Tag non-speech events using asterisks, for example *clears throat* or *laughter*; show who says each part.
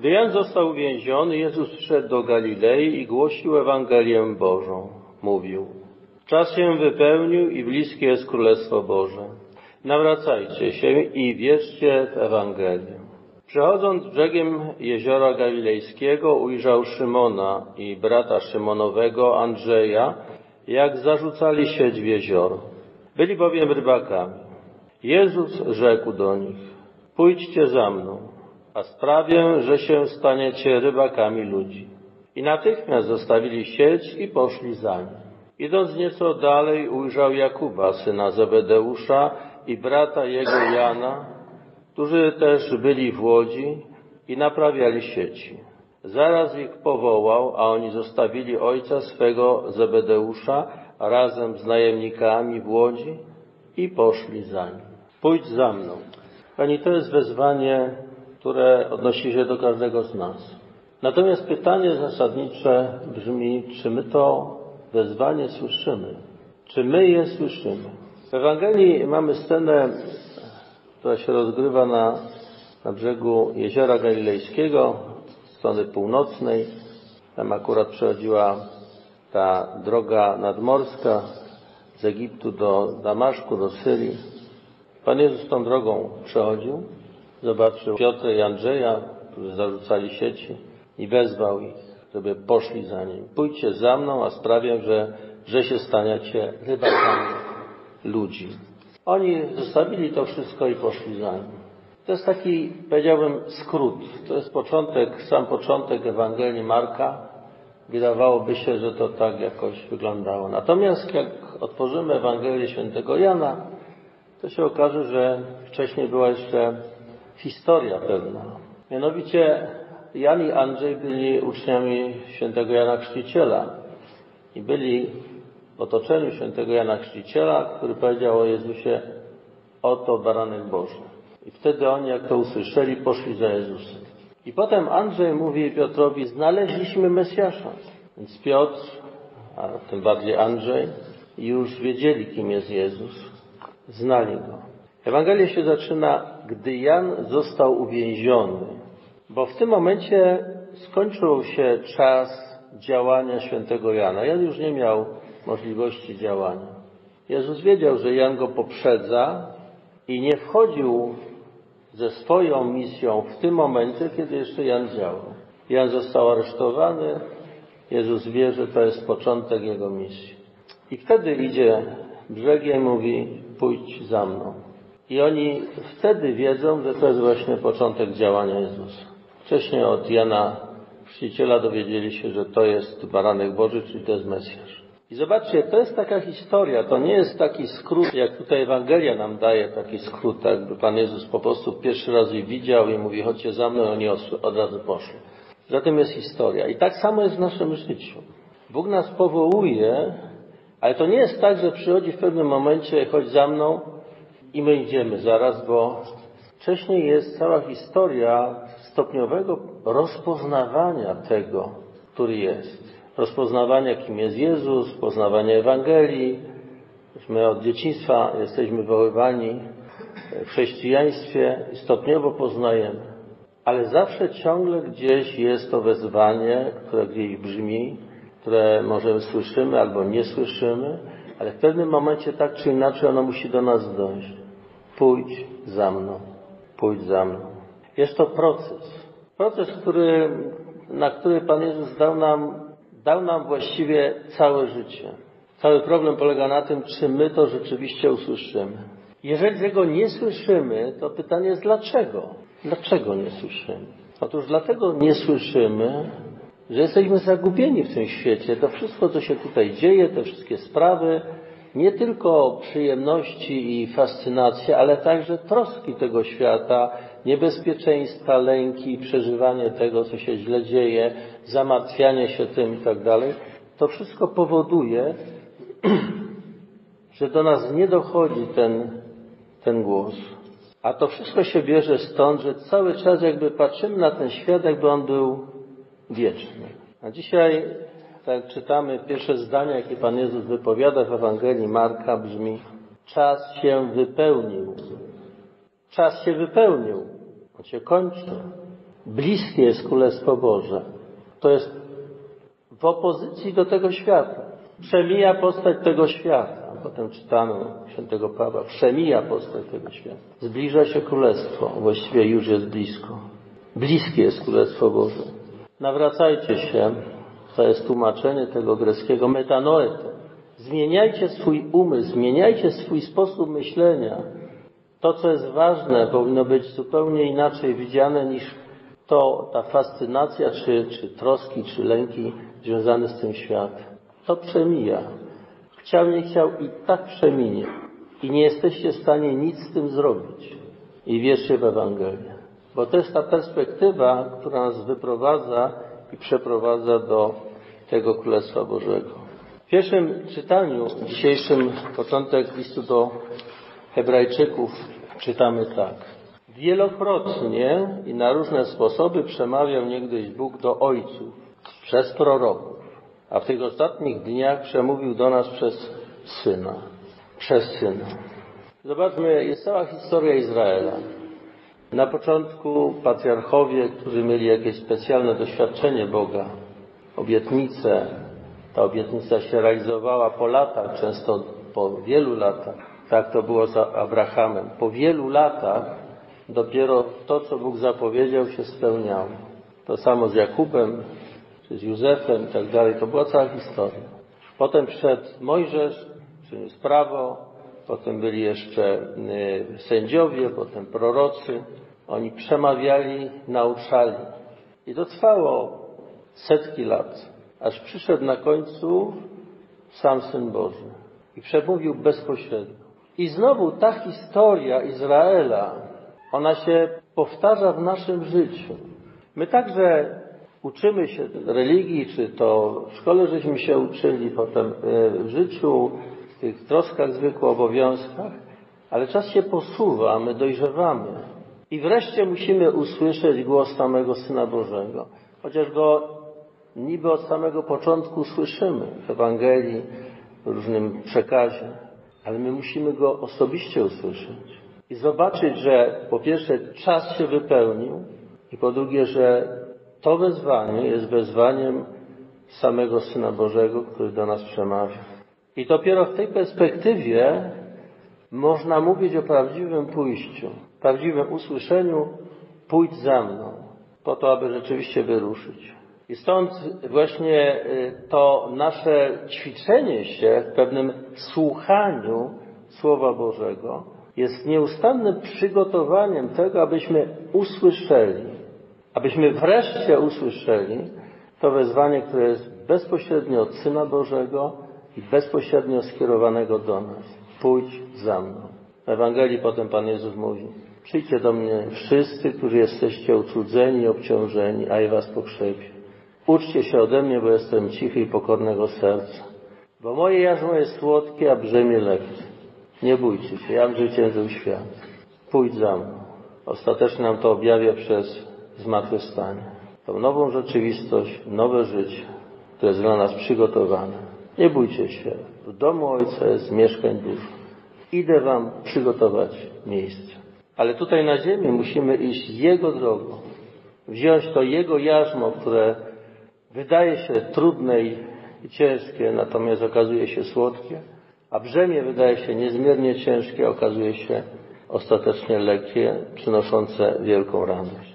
Speaker 1: Gdy Jan został uwięziony, Jezus przyszedł do Galilei i głosił Ewangelię Bożą. Mówił, czas się wypełnił i bliskie jest Królestwo Boże. Nawracajcie się i wierzcie w Ewangelię. Przechodząc brzegiem jeziora galilejskiego ujrzał Szymona i brata Szymonowego Andrzeja, jak zarzucali sieć w jezioro. Byli bowiem rybakami. Jezus rzekł do nich, pójdźcie za mną, a sprawię, że się staniecie rybakami ludzi. I natychmiast zostawili sieć i poszli za nim. Idąc nieco dalej ujrzał Jakuba, syna Zebedeusza i brata jego Jana, którzy też byli w łodzi i naprawiali sieci. Zaraz ich powołał, a oni zostawili ojca swego Zebedeusza razem z najemnikami w łodzi i poszli za nim. Pójdź za mną. Pani, to jest wezwanie, które odnosi się do każdego z nas. Natomiast pytanie zasadnicze brzmi, czy my to wezwanie słyszymy? Czy my je słyszymy? W Ewangelii mamy scenę, która się rozgrywa na, na brzegu jeziora galilejskiego, strony północnej. Tam akurat przechodziła ta droga nadmorska z Egiptu do Damaszku, do Syrii. Pan Jezus tą drogą przechodził, zobaczył Piotra i Andrzeja, którzy zarzucali sieci i wezwał ich, żeby poszli za nim. Pójdźcie za mną, a sprawię, że, że się staniecie rybakami ludzi. Oni zostawili to wszystko i poszli za nim. To jest taki, powiedziałbym, skrót. To jest początek, sam początek Ewangelii Marka. Wydawałoby się, że to tak jakoś wyglądało. Natomiast jak otworzymy Ewangelię świętego Jana, to się okaże, że wcześniej była jeszcze historia pewna. Mianowicie Jan i Andrzej byli uczniami świętego Jana Chrzciciela i byli w otoczeniu świętego Jana Chrzciciela, który powiedział o Jezusie, oto baranek Boży. I wtedy oni, jak to usłyszeli, poszli za Jezusem. I potem Andrzej mówi Piotrowi, znaleźliśmy Mesjasza. Więc Piotr, a tym bardziej Andrzej, już wiedzieli, kim jest Jezus. Znali Go. Ewangelia się zaczyna, gdy Jan został uwięziony, bo w tym momencie skończył się czas działania świętego Jana. Jan już nie miał możliwości działania. Jezus wiedział, że Jan go poprzedza i nie wchodził ze swoją misją w tym momencie, kiedy jeszcze Jan działał. Jan został aresztowany, Jezus wie, że to jest początek jego misji. I wtedy idzie brzegiem i mówi, pójdź za mną. I oni wtedy wiedzą, że to jest właśnie początek działania Jezusa. Wcześniej od Jana Chrzciciela dowiedzieli się, że to jest baranek Boży, czyli to jest Mesjasz. I zobaczcie, to jest taka historia, to nie jest taki skrót, jak tutaj Ewangelia nam daje taki skrót, jakby Pan Jezus po prostu pierwszy raz ich widział i mówi, chodźcie za mną, oni od razu poszli. Zatem jest historia. I tak samo jest w naszym życiu. Bóg nas powołuje, ale to nie jest tak, że przychodzi w pewnym momencie, chodź za mną i my idziemy zaraz, bo wcześniej jest cała historia stopniowego rozpoznawania tego, który jest rozpoznawania, kim jest Jezus, poznawania Ewangelii. My od dzieciństwa jesteśmy wychowywani w chrześcijaństwie i stopniowo poznajemy. Ale zawsze ciągle gdzieś jest to wezwanie, które gdzieś brzmi, które może słyszymy albo nie słyszymy, ale w pewnym momencie tak czy inaczej ono musi do nas dojść. Pójdź za mną, pójdź za mną. Jest to proces. Proces, który, na który Pan Jezus dał nam dał nam właściwie całe życie. Cały problem polega na tym, czy my to rzeczywiście usłyszymy. Jeżeli tego nie słyszymy, to pytanie jest dlaczego? Dlaczego nie słyszymy? Otóż dlatego nie słyszymy, że jesteśmy zagubieni w tym świecie. To wszystko, co się tutaj dzieje, te wszystkie sprawy, nie tylko przyjemności i fascynacje, ale także troski tego świata, niebezpieczeństwa, lęki, przeżywanie tego, co się źle dzieje, zamartwianie się tym i tak dalej, to wszystko powoduje, *clears throat* że do nas nie dochodzi ten, ten głos. A to wszystko się bierze stąd, że cały czas jakby patrzymy na ten świat, jakby on był wieczny. A dzisiaj, tak czytamy, pierwsze zdanie, jakie Pan Jezus wypowiada w Ewangelii Marka brzmi czas się wypełnił. Czas się wypełnił. On się kończy. Bliskie jest Królestwo Boże. To jest w opozycji do tego świata. Przemija postać tego świata. Potem czytamy świętego Pawła. Przemija postać tego świata. Zbliża się Królestwo. Właściwie już jest blisko. Bliskie jest Królestwo Boże. Nawracajcie się. To jest tłumaczenie tego greckiego metanoete. Zmieniajcie swój umysł, zmieniajcie swój sposób myślenia. To, co jest ważne, powinno być zupełnie inaczej widziane niż to, ta fascynacja, czy, czy troski, czy lęki związane z tym światem. To przemija. Chciał, nie chciał i tak przeminie. I nie jesteście w stanie nic z tym zrobić. I wierzcie w Ewangelię. Bo to jest ta perspektywa, która nas wyprowadza i przeprowadza do tego Królestwa Bożego. W pierwszym czytaniu, dzisiejszym początek listu do Hebrajczyków, czytamy tak. Wielokrotnie i na różne sposoby przemawiał niegdyś Bóg do ojców przez proroków, a w tych ostatnich dniach przemówił do nas przez Syna. Przez Syna. Zobaczmy, jest cała historia Izraela. Na początku patriarchowie, którzy mieli jakieś specjalne doświadczenie Boga, obietnice, ta obietnica się realizowała po latach, często po wielu latach. Tak to było za Abrahamem. Po wielu latach dopiero to, co Bóg zapowiedział, się spełniało. To samo z Jakubem, czy z Józefem i tak dalej. To była cała historia. Potem przyszedł Mojżesz, przyniósł prawo, potem byli jeszcze y, sędziowie, potem prorocy. Oni przemawiali, nauczali. I to trwało setki lat, aż przyszedł na końcu sam Syn Boży i przemówił bezpośrednio. I znowu ta historia Izraela, ona się powtarza w naszym życiu. My także uczymy się religii, czy to w szkole żeśmy się uczyli, potem w życiu, w tych troskach, zwykłych obowiązkach, ale czas się posuwa, my dojrzewamy. I wreszcie musimy usłyszeć głos samego Syna Bożego. Chociaż go niby od samego początku słyszymy w Ewangelii, w różnym przekazie, ale my musimy go osobiście usłyszeć i zobaczyć, że po pierwsze czas się wypełnił i po drugie, że to wezwanie jest wezwaniem samego Syna Bożego, który do nas przemawia. I dopiero w tej perspektywie można mówić o prawdziwym pójściu, prawdziwym usłyszeniu pójdź za mną, po to, aby rzeczywiście wyruszyć. I stąd właśnie to nasze ćwiczenie się w pewnym słuchaniu Słowa Bożego jest nieustannym przygotowaniem tego, abyśmy usłyszeli, abyśmy wreszcie usłyszeli to wezwanie, które jest bezpośrednio od Syna Bożego i bezpośrednio skierowanego do nas. Pójdź za mną. W Ewangelii potem Pan Jezus mówi, przyjdźcie do mnie wszyscy, którzy jesteście utrudzeni i obciążeni, a ja was pokrzepię. Uczcie się ode mnie, bo jestem cichy i pokornego serca. Bo moje jarzmo jest słodkie, a brzemię lekkie. Nie bójcie się, ja zwyciężył świat. Pójdź za mną. Ostatecznie nam to objawia przez zmartwychwstanie. Tą nową rzeczywistość, nowe życie, które jest dla nas przygotowane. Nie bójcie się. W domu Ojca jest mieszkań dużo. Idę Wam przygotować miejsce. Ale tutaj na ziemi musimy iść Jego drogą. Wziąć to Jego jarzmo, które wydaje się trudne i ciężkie, natomiast okazuje się słodkie, a brzemię wydaje się niezmiernie ciężkie, okazuje się ostatecznie lekkie, przynoszące wielką radość.